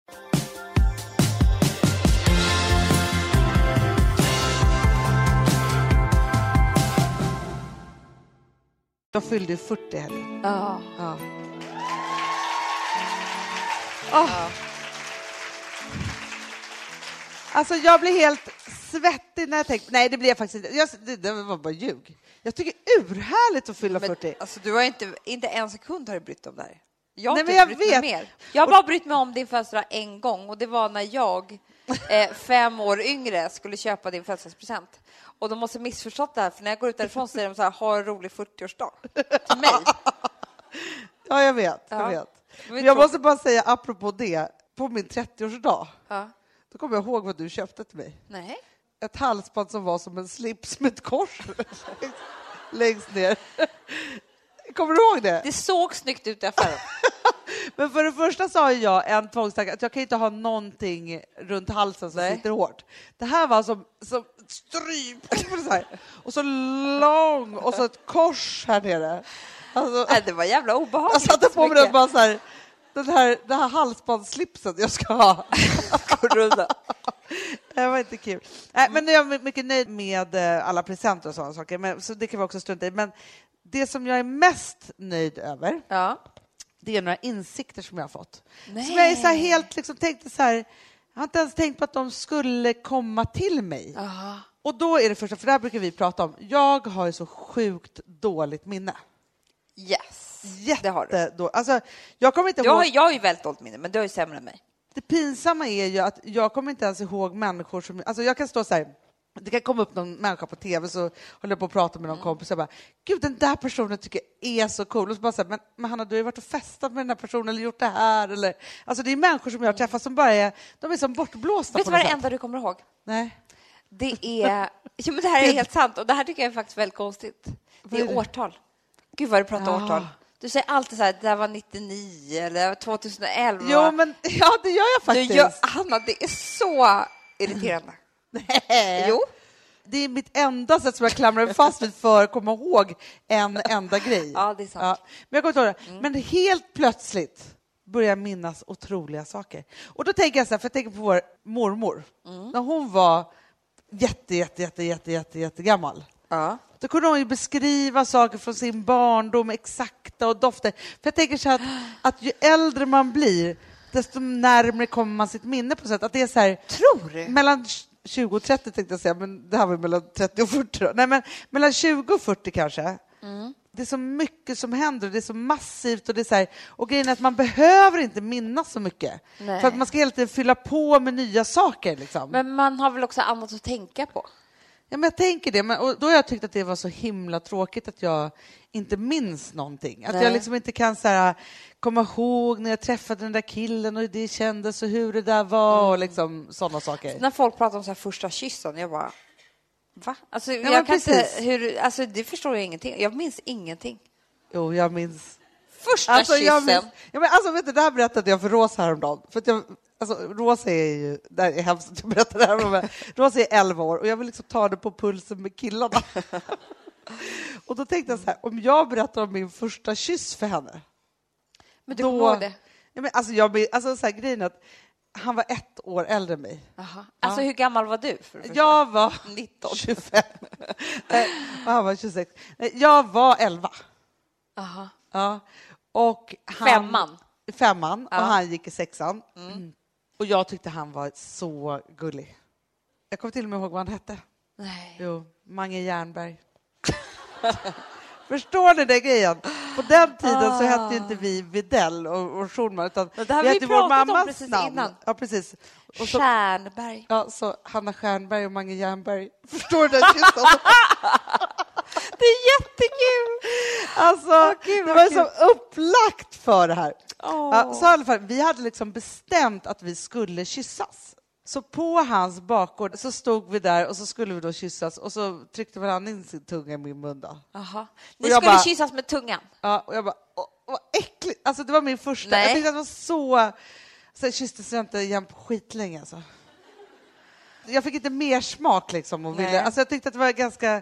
Jag fyllde ju 40 i helgen. Ja. Ja. Åh. Alltså jag blir helt svettig när jag tänker... Nej, det blir jag faktiskt inte. Jag, det, det var bara ljug. Jag tycker urhärligt att fylla 40. Alltså, du har inte, inte en sekund har du brytt om det här. Jag har Nej, inte men jag brytt mig vet. mer. Jag har bara brytt mig om din födelsedag en gång och det var när jag, eh, fem år yngre, skulle köpa din födelsedagspresent. Och de måste missförstått det här, för när jag går ut därifrån säger de så här, ha en rolig 40-årsdag. Till mig. Ja, jag vet. Ja. Jag, vet. Men jag måste bara säga apropå det. På min 30-årsdag, Ja. då kommer jag ihåg vad du köpte till mig. Nej. Ett halsband som var som en slips med ett kors längst ner. Kommer du ihåg det? Det såg snyggt ut i affären. Men för det första ju jag en tvångstanke att jag kan inte ha någonting runt halsen som Nej. sitter hårt. Det här var som, som stryp så här. och så lång och så ett kors här nere. Alltså, Nej, det var jävla obehagligt. jag satte på mig den bara så här, den här, den här halsbandsslipsen jag ska ha. Det var inte kul. Nej, men jag är mycket nöjd med eh, alla presenter och sådana saker, men, så det kan vi också strunta i. Men det som jag är mest nöjd över, Ja. Det är några insikter som jag har fått. Nej. Som jag är så helt liksom tänkte så här, jag har inte ens tänkt på att de skulle komma till mig. Aha. Och då är det första, för det här brukar vi prata om, jag har ju så sjukt dåligt minne. Yes, det har du. Jättedåligt. Alltså, jag kommer inte Jag har, jag har ju väldigt dåligt minne, men du har ju sämre än mig. det pinsamma är ju att jag kommer inte ens ihåg människor som, alltså jag kan stå så här, det kan komma upp någon människa på tv så håller jag på att prata med någon Mm. kompis och bara, gud den där personen tycker jag är så cool. Och så bara så här, men, men Hanna du har ju varit och festat med den här personen eller gjort det här eller, alltså det är människor som jag har träffat som bara är, de är som bortblåsta Vet du vad det enda du kommer ihåg? Nej. Det är... Ja, men det här är helt sant och det här tycker jag är faktiskt väldigt konstigt. Det är är det? årtal. Gud vad du pratar Ja. årtal. Du säger alltid så här, det där var 99 eller 2011. Jo men ja det gör jag du faktiskt. gör, Hanna, det är så irriterande. Nej. Jo. Det är mitt enda sätt som jag klamrar mig fast vid för att komma ihåg en enda grej. Ja, det är sant. Men jag kommer inte ihåg det. Men helt plötsligt börjar jag minnas otroliga saker. Och då tänker jag så här, för jag tänker på vår mormor. När hon var jätte, jätte, jätte, jätte, jätte, jätte gammal. Ja. Då kunde hon ju beskriva saker från sin barndom exakta och dofter. För jag tänker så här att, att ju äldre man blir, desto närmare kommer man sitt minne på sätt. Att det är så här, Tror du? mellan 20 och 30 tänkte jag säga, men det här var mellan 30 och 40 då. Nej, men mellan 20 och 40 kanske. Det är så mycket som händer och det är så massivt och det är så här, och grejen är att man behöver inte minnas så mycket. Nej. För att man ska hela tiden fylla på med nya saker liksom. Men man har väl också annat att tänka på? Ja, men jag tänker det, men och då har jag tyckt att det var så himla tråkigt att jag inte minns någonting. Att Nej. jag liksom inte kan så här, komma ihåg när jag träffade den där killen och hur det kändes och hur det där var och liksom sådana saker. När folk pratar om så här första kyssen, jag bara... Va? Alltså, men jag kan inte, hur, alltså, det förstår jag ingenting. Jag minns ingenting. Jo, jag minns. Första Alltså, kyssen. jag minns ja, men alltså, vet du, det här berättade jag för Rosa häromdagen. För jag, alltså, Rosa är ju, det här är hemskt att jag berättar det här, men Rosa är 11 år och jag vill liksom ta det på pulsen med killarna. och då tänkte jag så här, om jag berättar om min första kyss för henne, Men du då- det? Ja, men alltså, jag, alltså, så här, grejen är att han var ett år äldre än mig. Aha. Alltså, hur gammal var du? Jag var 19. 25 Nej, och han var 26. Nej, Jag var 11. Aha. Ja. Och han, Femman. Femman, Ja. och han gick i sexan. Mm. Och jag tyckte han var så gullig. Jag kommer till och med ihåg vad han hette. Nej. Jo, Mange Jernberg. Förstår ni den grejen? På den tiden så hette inte vi Videll och, och Schulman, utan det har vi hette vår mammas precis namn. innan. Ja, precis. Och så, Stjärnberg. ja, så Hanna Stjernberg och Mange Jernberg. Förstår du den tystnaden? Det är jättekul! Alltså, gud, det var kul. så upplagt för det här. Åh. Ja, så i alla fall, vi hade liksom bestämt att vi skulle kyssas. Så på hans bakgård så stod vi där och så skulle vi då kyssas och så tryckte han in sin tunga i min mun. Då. Och Ni skulle bara- kyssas med tungan. Ja, och jag bara, åh, vad äckligt. Alltså det var min första. Nej. Jag tyckte att det var så... Sen kysstes jag inte igen på skitlänge alltså. Jag fick inte mer smak liksom. Och ville, alltså jag tyckte att det var ganska...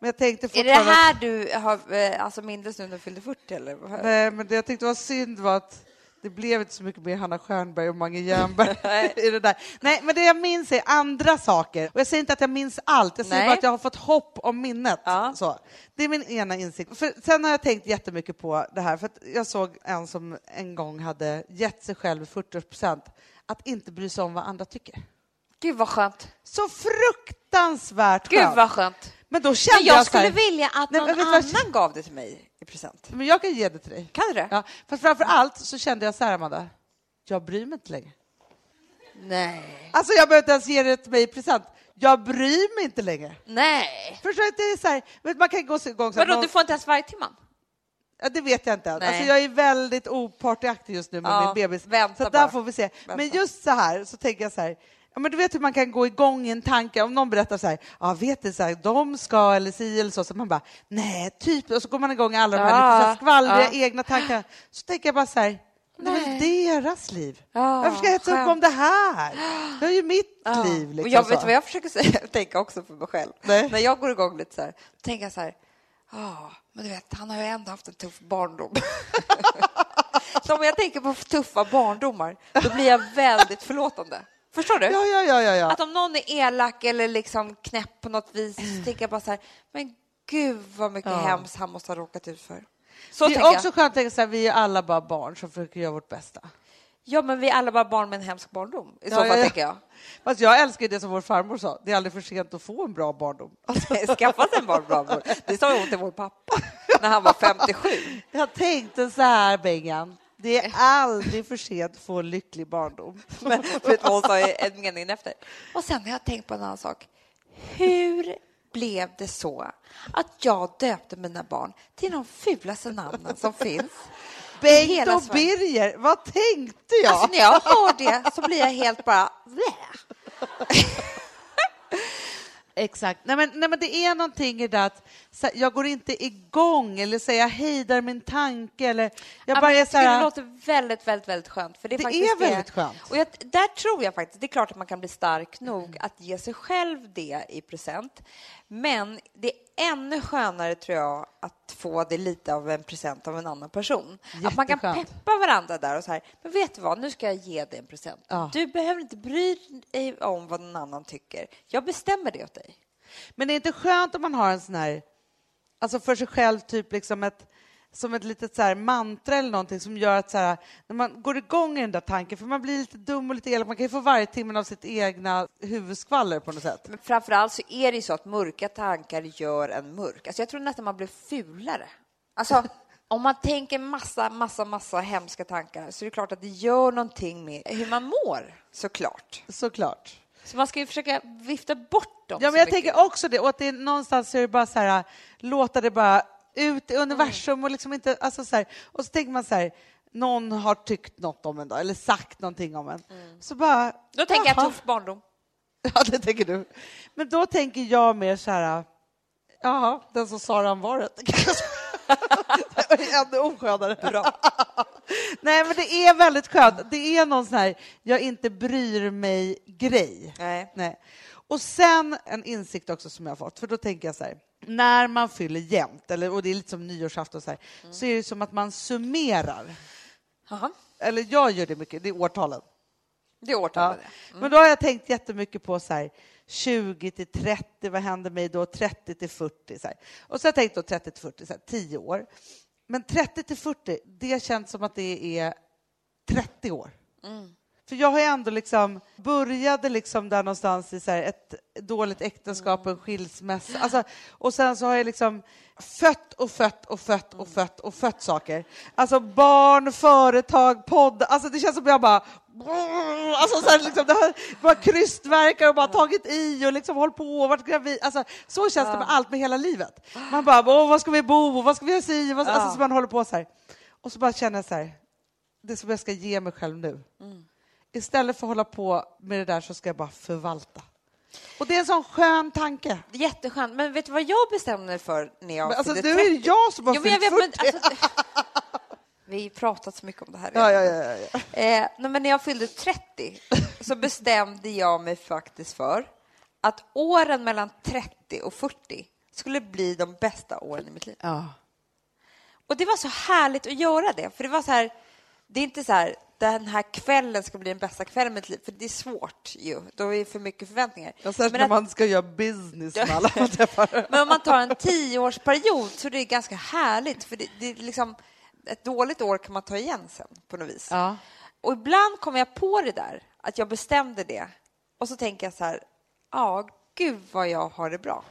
Men jag tänkte Är det fortfarande... här du har eh, alltså mindes nu när du fyllde 40 eller? Nej, men det jag tyckte var synd var att det blev inte så mycket mer Hanna Stjernberg och Mange Jernberg i det där. Nej, men det jag minns är andra saker. Och jag säger inte att jag minns allt, jag säger Nej. bara att jag har fått hopp om minnet. Ja. Så. Det är min ena insikt. För sen har jag tänkt jättemycket på det här, för jag såg en som en gång hade gett sig själv 40 procent att inte bry sig om vad andra tycker. Gud vad skönt. Så fruktansvärt Gud skönt. vad skönt. Men då kände Men jag här, skulle vilja att Nej, någon men vet annan gav det till mig i present. Men jag kan ge det till dig. Kan du det? Ja, fast framför allt så kände jag så här, Amanda, jag bryr mig inte längre. Nej. Alltså jag behöver inte ens ge det till mig i present. Jag bryr mig inte längre. Nej. Förstår du? Det är så här, man kan gå så igång så här, Vadå, någon- du får inte ens varje timman? ja, det vet jag inte än. Alltså jag är väldigt opartyaktig just nu med Ja, min bebis. vänta så att bara. där får vi se. Men Vänta. just så här så tänker jag så här, ja, men du vet hur man kan gå igång i en tanke om någon berättar så här, ja vet du, så här, de ska eller si eller så, så man bara, nej, typ, och så går man igång i alla de här Ja, lite så skvallriga ja. egna tankarna. Så tänker jag bara så här, det är väl deras liv. Ja, Varför ska jag hetsa upp om det här? Det är ju mitt Ja. liv. Liksom, och jag så. vet vad jag försöker säga, tänka också för mig själv. Nej. När jag går igång lite så här, tänker jag så här, ja, men du vet, han har ju ändå haft en tuff barndom. så om jag tänker på tuffa barndomar, då blir jag väldigt förlåtande. Förstår du? Ja, ja, ja, ja, ja. Att om någon är elak eller liksom knäpp på något vis, så tänker jag bara så här, men gud vad mycket Ja. hemskt han måste ha råkat ut för. Så det är också jag. skönt att tänka så här, vi är alla bara barn som försöker göra vårt bästa. Ja, men vi är alla bara barn med en hemsk barndom. I så fall ja, ja. tänker jag. Fast jag älskar ju det som vår farmor sa, det är aldrig för sent att få en bra barndom. Skaffa sig en bra barn. Det sa hon till vår pappa när han var 57. Jag tänkte så här, Bengan, det är aldrig för sent att få en lycklig barndom. Men vet hon sa i en mening efter? Och sen har jag tänkt på en annan sak. Hur blev det så att jag döpte mina barn till de fulaste namnen som finns? Bengt och. Birger, vad tänkte jag? Alltså när jag hör det så blir jag helt bara... Blä. Exakt. Nej men, nej, men det är någonting i det att jag går inte igång eller säger jag hejdar min tanke eller jag Ja, bara jag tycker det här, låter väldigt, väldigt, väldigt skönt. För det är, Det faktiskt är väldigt skönt. Och jag, där tror jag faktiskt, det är klart att man kan bli stark nog att ge sig själv det i present. Men det är ännu skönare, tror jag, att få det lite av en present av en annan person. Att man kan peppa varandra där och så här, men vet du vad, nu ska jag ge dig en present. Ja. Du behöver inte bry dig om vad någon annan tycker. Jag bestämmer det åt dig. Men det är inte skönt om man har en sån här, alltså för sig själv, typ liksom ett, som ett litet så här mantra eller någonting som gör att så här, när man går igång i den där tanken, för man blir lite dum och lite elak, man kan ju få varje timme av sitt egna huvudskvaller på något sätt. Men framför allt så är det ju så att mörka tankar gör en mörk. Alltså jag tror nästan man blir fulare. Alltså, om man tänker massa, massa, massa hemska tankar så är det klart att det gör någonting med hur man mår, såklart. Såklart. Så man ska ju försöka vifta bort dem Ja, men jag mycket. tänker också det, och att det är, någonstans så är det bara så här, låta det bara ut i universum och liksom inte, alltså så här, och så tänker man så här, någon har tyckt något om en dag eller sagt någonting om en. Så bara, Då tänker jag jaha. tuff barndom. Ja, det tänker du. Men då tänker jag mer så här, jaha, den som sa var det. ännu oskönare. Bra. Nej, men det är väldigt skönt. Det är någon sån här, jag inte bryr mig-grej. Nej. Nej. Och sen en insikt också som jag har fått, för då tänker jag så här, när man fyller jämnt, eller, och det är lite som nyårsafton, så, här, så är det som att man summerar. Jaha. Eller jag gör det mycket, det är årtalen. Det är årtal Ja. det. Men då har jag tänkt jättemycket på så här, 20 till 30, vad händer mig då? 30 till 40. Så här. Och så har jag tänkt då 30 till 40, så här, 10 år. Men 30 till 40, det känns som att det är 30 år. Mm. För jag har ju ändå liksom, började liksom där någonstans i så ett dåligt äktenskap och en skilsmässa. Alltså, och sen så har jag liksom fött och fött och fött och fött och fött saker. Alltså barn, företag, podd. Alltså det känns som jag bara... Alltså så här, liksom, det har bara krystverkar och bara tagit i och liksom hållit på och varit gravid. Alltså, så känns det med allt med hela livet. Man bara, Åh, var ska vi bo? Vad ska vi? Vad, alltså, så man håller på så här. Och så bara känner jag så här, det som jag ska ge mig själv nu. Istället för att hålla på med det där så ska jag bara förvalta. Och det är en sån skön tanke. Jätteskönt. Men vet du vad jag bestämde mig för när jag Men alltså, nu är 30? det jag som har Jo, fyllt vet, 40. men, alltså, Vi har pratat så mycket om det här. Ja, ja, ja, ja. Eh, men när jag fyllde 30 så bestämde jag mig faktiskt för att åren mellan 30 och 40 skulle bli de bästa åren i mitt liv. ja. Och det var så härligt att göra det, för det var så här, det är inte så här, den här kvällen ska bli den bästa kvällen i mitt liv, för det är svårt ju, då är det för mycket förväntningar. Ja, särskilt Men när att- man ska göra business med alla man träffar. Men om man tar en tioårsperiod så är det ganska härligt, för det, det är liksom, ett dåligt år kan man ta igen sen på något vis. Ja. Och ibland kommer jag på det där, att jag bestämde det. Och så tänker jag så här, ja, gud vad jag har det bra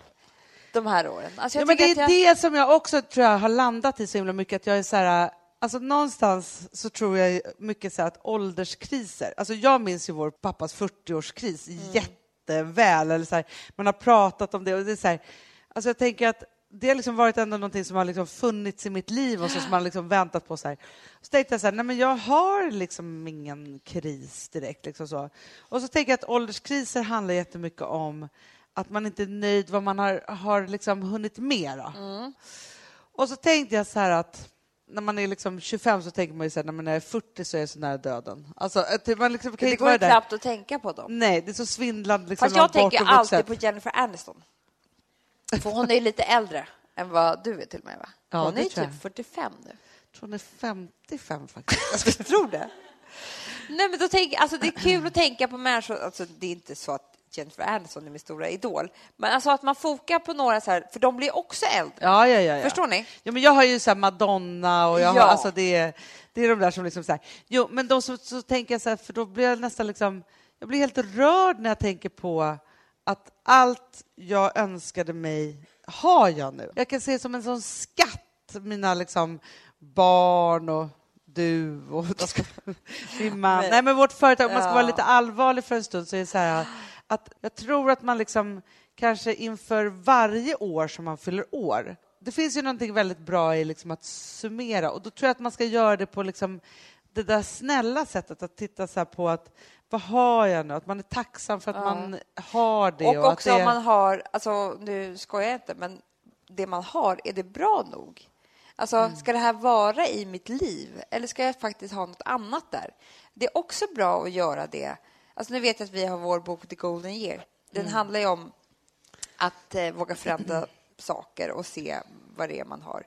de här åren. Alltså Ja, men det är jag, det som jag också tror jag har landat i så himla mycket, att jag är så här, alltså någonstans så tror jag mycket så att ålderskriser, alltså jag minns ju vår pappas 40-årskris Mm. jätteväl, eller så här, man har pratat om det och det är så här, alltså jag tänker att det har liksom varit ändå någonting som har liksom funnits i mitt liv och så som man har liksom väntat på. Så, här. så tänkte jag så här, nej men jag har liksom ingen kris direkt. Liksom så. Och så tänker jag att ålderskriser handlar jättemycket om att man inte är nöjd vad man har, har liksom hunnit med. Då. Och så tänkte jag så här att när man är liksom 25 så tänker man ju så här, när man är 40 så är jag så nära döden. Alltså, att man liksom kan det inte går vara där. knappt att tänka på dem. Nej, det är så svindlande. Liksom, Fast jag tänker alltid på Jennifer Aniston. För hon är ju lite äldre än vad du är till och med, va? Ja, hon är ju typ jag. 45 nu. Jag tror hon är 55 faktiskt. Jag tror det. Nej, men då tänker, alltså, det är kul att tänka på människor. Alltså, det är inte så att Jennifer Aniston är min stora idol, men alltså att man fokar på några så här, för de blir också äldre. Ja, ja, ja, ja. Förstår ni? Ja, men jag har ju så Madonna och jag har, Ja. alltså det, är, det är de där som liksom så här. Jo, men då så, så tänker jag så här, för då blir jag nästan liksom, jag blir helt rörd när jag tänker på att allt jag önskade mig har jag nu. Jag kan se det som en sån skatt, mina liksom barn och du och min man. Nej, men vårt företag, om man ska vara lite allvarlig för en stund så är det så här att jag tror att man liksom kanske inför varje år som man fyller år det finns ju någonting väldigt bra i liksom att summera och då tror jag att man ska göra det på liksom det där snälla sättet att titta så på att vad har jag nu? Att man är tacksam för att man har det. Och att också det... om man har, alltså nu skojar jag inte, men det man har, är det bra nog? Alltså, Mm. ska det här vara i mitt liv eller ska jag faktiskt ha något annat där? Det är också bra att göra det. Alltså nu vet jag att vi har vår bok The Golden Year. Den Mm. handlar ju om att eh, våga förändra saker och se vad det är man har.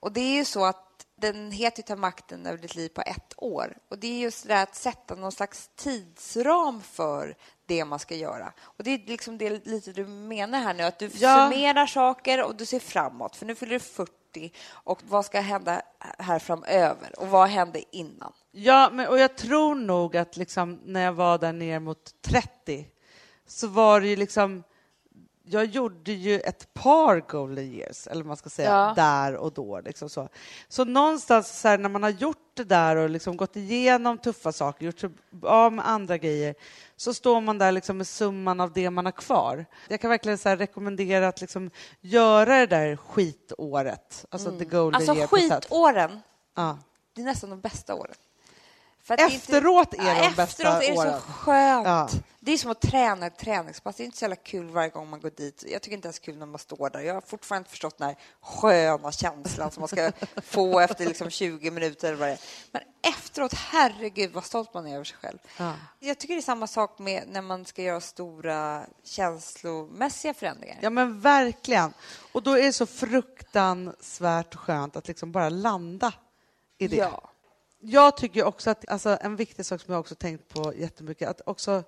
Och det är ju så att den heter Ta makten över ditt liv på ett år. Och det är just det där att sätta någon slags tidsram för det man ska göra. Och det är liksom det lite du menar här nu, att du Ja. summerar saker och du ser framåt. För nu fyller du 40 och vad ska hända här framöver? Och vad hände innan? Ja, men, och jag tror nog att liksom, när jag var där ner mot 30 så var det ju liksom... Jag gjorde ju ett par golden years, eller man ska säga, Ja. där och då. Liksom så. så någonstans så här, när man har gjort det där och liksom gått igenom tuffa saker, gjort sig av med andra grejer, så står man där liksom med summan av det man har kvar. Jag kan verkligen så rekommendera att liksom göra det där skitåret, alltså the golden Alltså year sätt. skitåren, Ja. det är nästan de bästa åren. Är inte- Efteråt är de bästa Efteråt är det åren. så skönt. Ja. Det är som att träna ett träningspass. Det är inte så jävla kul varje gång man går dit. Jag tycker inte ens kul när man står där. Jag har fortfarande inte förstått den här sköna känslan som man ska få efter liksom 20 minuter eller vad det är. Men efteråt, herregud vad stolt man är över sig själv. Ja. Jag tycker det är samma sak med när man ska göra stora känslomässiga förändringar. Ja, men verkligen. Och då är det så fruktansvärt skönt att liksom bara landa i det. Ja. Jag tycker också att alltså, en viktig sak som jag också tänkt på jättemycket, att också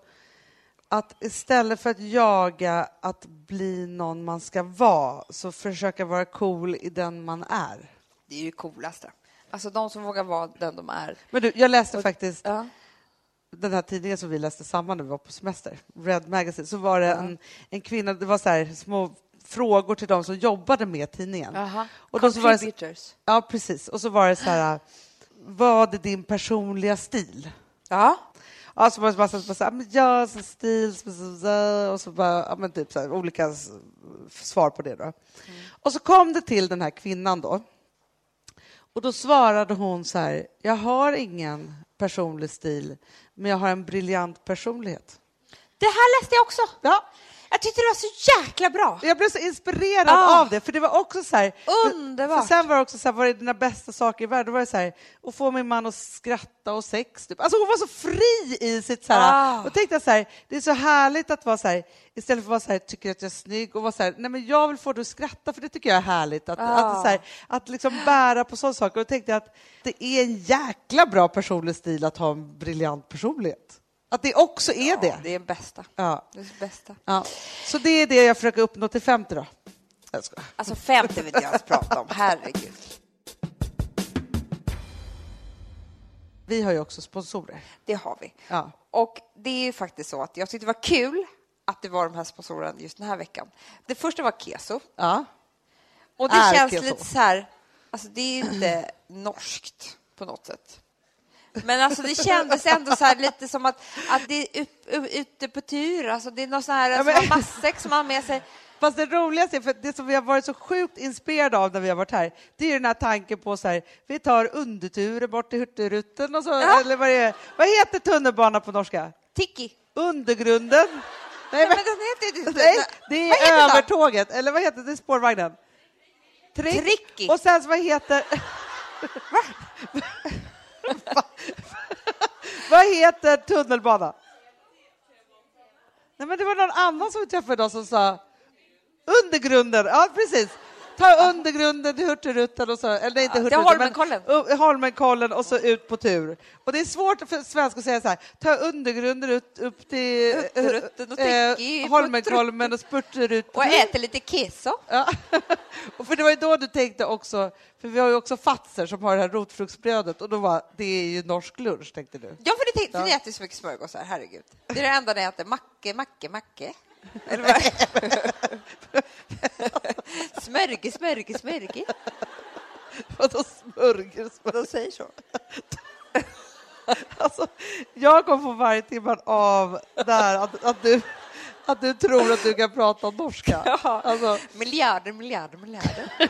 att istället för att jaga att bli någon man ska vara, så försöka vara cool i den man är. Det är ju coolaste. Alltså de som vågar vara den de är. Men du, jag läste faktiskt Ja. den här tidningen som vi läste samman när vi var på semester, Red Magazine, så var det en, en kvinna, det var så här små frågor till de som jobbade med tidningen. Jaha. Och då så var ja, precis. Och så var det så här, vad är din personliga stil? Ja. Ja, så var det massa, massa, stil, så- så- så- och så bara, ja, men typ så här, olika svar på det. Då. Och så kom det till den här kvinnan då. Och då svarade hon så här, jag har ingen personlig stil, men jag har en briljant personlighet. Det här läste jag också. Ja, Jag tyckte det var så jäkla bra. jag blev så inspirerad Ah. av det, för det var också så här... Underbart. För sen var det också så här, vad är dina bästa saker i världen? Då var det så här, att få min man att skratta och sex. Typ. Alltså hon var så fri i sitt så här... Ah. Och tänkte jag så här, det är så härligt att vara så här, istället för att vara så här, tycker att jag är snygg och vara så här, nej men jag vill få dig att skratta för det tycker jag är härligt. Att, Ah. att, så här, att liksom bära på sådana saker. Och tänkte jag att det är en jäkla bra personlig stil att ha en briljant personlighet. Att det också är Ja, det. det är bästa. Ja. Det är bästa. Ja. Så det är det jag försöker uppnå till 50 då. Alltså 50 vill jag ens prata om. Herregud. Vi har ju också sponsorer. Det har vi. Ja. Och det är ju faktiskt så att jag tyckte det var kul att det var de här sponsorerna just den här veckan. Det första var Keso. Ja. Och det Är känns Keso. lite så här, alltså det är inte norskt på något sätt. Men alltså det kändes ändå så lite som att, att det är ute på tur, alltså det är någon sån här Ja, som men- matsäck som man har med sig. Fast det roligaste, för det som vi har varit så sjukt inspirerade av när vi har varit här, det är den här tanken på så här, vi tar underturer bort till Hurtigruten och så, Ja. eller vad är. Vad heter tunnelbana på norska? Tiki. Undergrunden? Nej, men, men heter nej det är övertåget, eller vad heter det? Spårvagnen? Trick. Tricky. Och sen så vad heter... vad heter tunnelbana? Nej, men det var någon annan som vi träffade idag som sa undergrunden. Ja, precis. Ta undergrunden till Hurtigruten och så, eller nej, inte Ja, Hurtigruten, Holmenkollen. men Holmenkollen och så ut på tur. Och det är svårt för svenskar att säga så här, ta undergrunden ut, upp till eh, Tricky, Holmenkollen och spurtar ut på Och tur. äter lite keso. Ja. och för det var ju då du tänkte också, för vi har ju också Fatser som har det här rotfruktsbrödet och då var det är ju norsk lunch tänkte du. Ja, för, det tänkte, för ni äter så mycket smörgåsar, herregud. Det är det enda ni äter, macke, macke, macke. Eller vad? smörge, smörge, smörge. Vadå smörgås? De säger så. Alltså, jag kommer få varje timme av där att, att, du, att du tror att du kan prata norska. Ja. Alltså, Miljarder, miljarder, miljarder.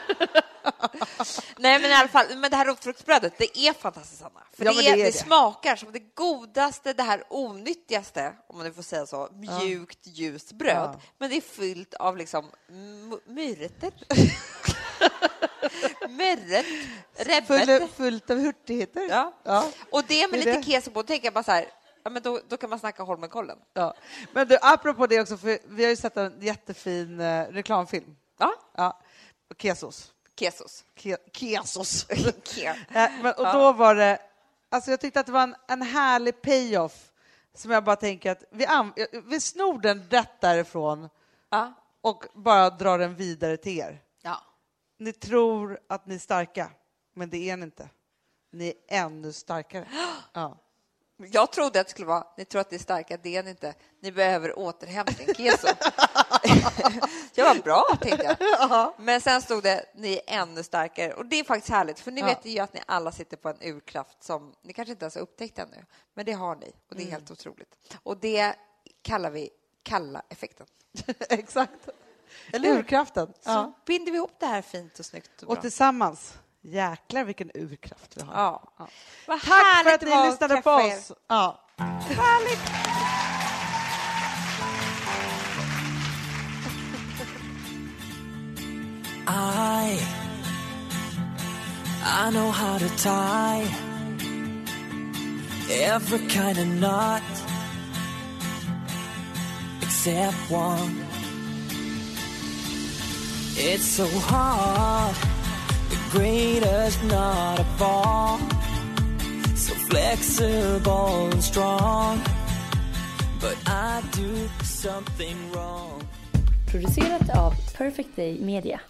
Nej, men i alla fall, men det här rotfruktsbrödet, det är fantastiskt, Anna. För Ja, det, är, det det, är det. smakar som det godaste, det här onyttigaste, om man nu får säga så, mjukt, ljust bröd. Ja. Men det är fyllt av liksom myrter. Myrret, räbbet. full, fullt av hurtigheter. Ja. Ja. Och det med Det lite det. keso på, då tänker jag bara så här, ja, men då, då kan man snacka Holmenkollen. Ja. Men du, apropå det också, för vi har ju sett en jättefin eh, reklamfilm. Ja, Ja. Kesos. kesos. Ke, kesos. Ke- Eh, men, och Ja. då var det, alltså jag tyckte att det var en, en härlig payoff som jag bara tänker att vi, an, vi snor den rätt därifrån Ja. och bara drar den vidare till er. ja. Ni tror att ni är starka, men det är ni inte. Ni är ännu starkare. Ja. Jag trodde att det skulle vara, ni tror att det är starka, det är ni inte. Ni behöver återhämtning, keso. jag var bra, tänkte jag. Men sen stod det, ni är ännu starkare. Och det är faktiskt härligt, för ni Ja. vet ju att ni alla sitter på en urkraft som ni kanske inte ens har upptäckt ännu. Men det har ni, och det Mm. är helt otroligt. Och det kallar vi kalla-effekten. Exakt. Eller? Urkraften. Så Ja. binder vi ihop det här fint och snyggt och. Och tillsammans, jäklar vilken urkraft vi har. Ja. Ja. Vad Tack för att ni lyssnade på er. oss. Ja. I I know how to tie every kind of knot except one. It's so hard, the greatest knot of all, so flexible and strong. But I do something wrong. Producerat av Perfect Day Media.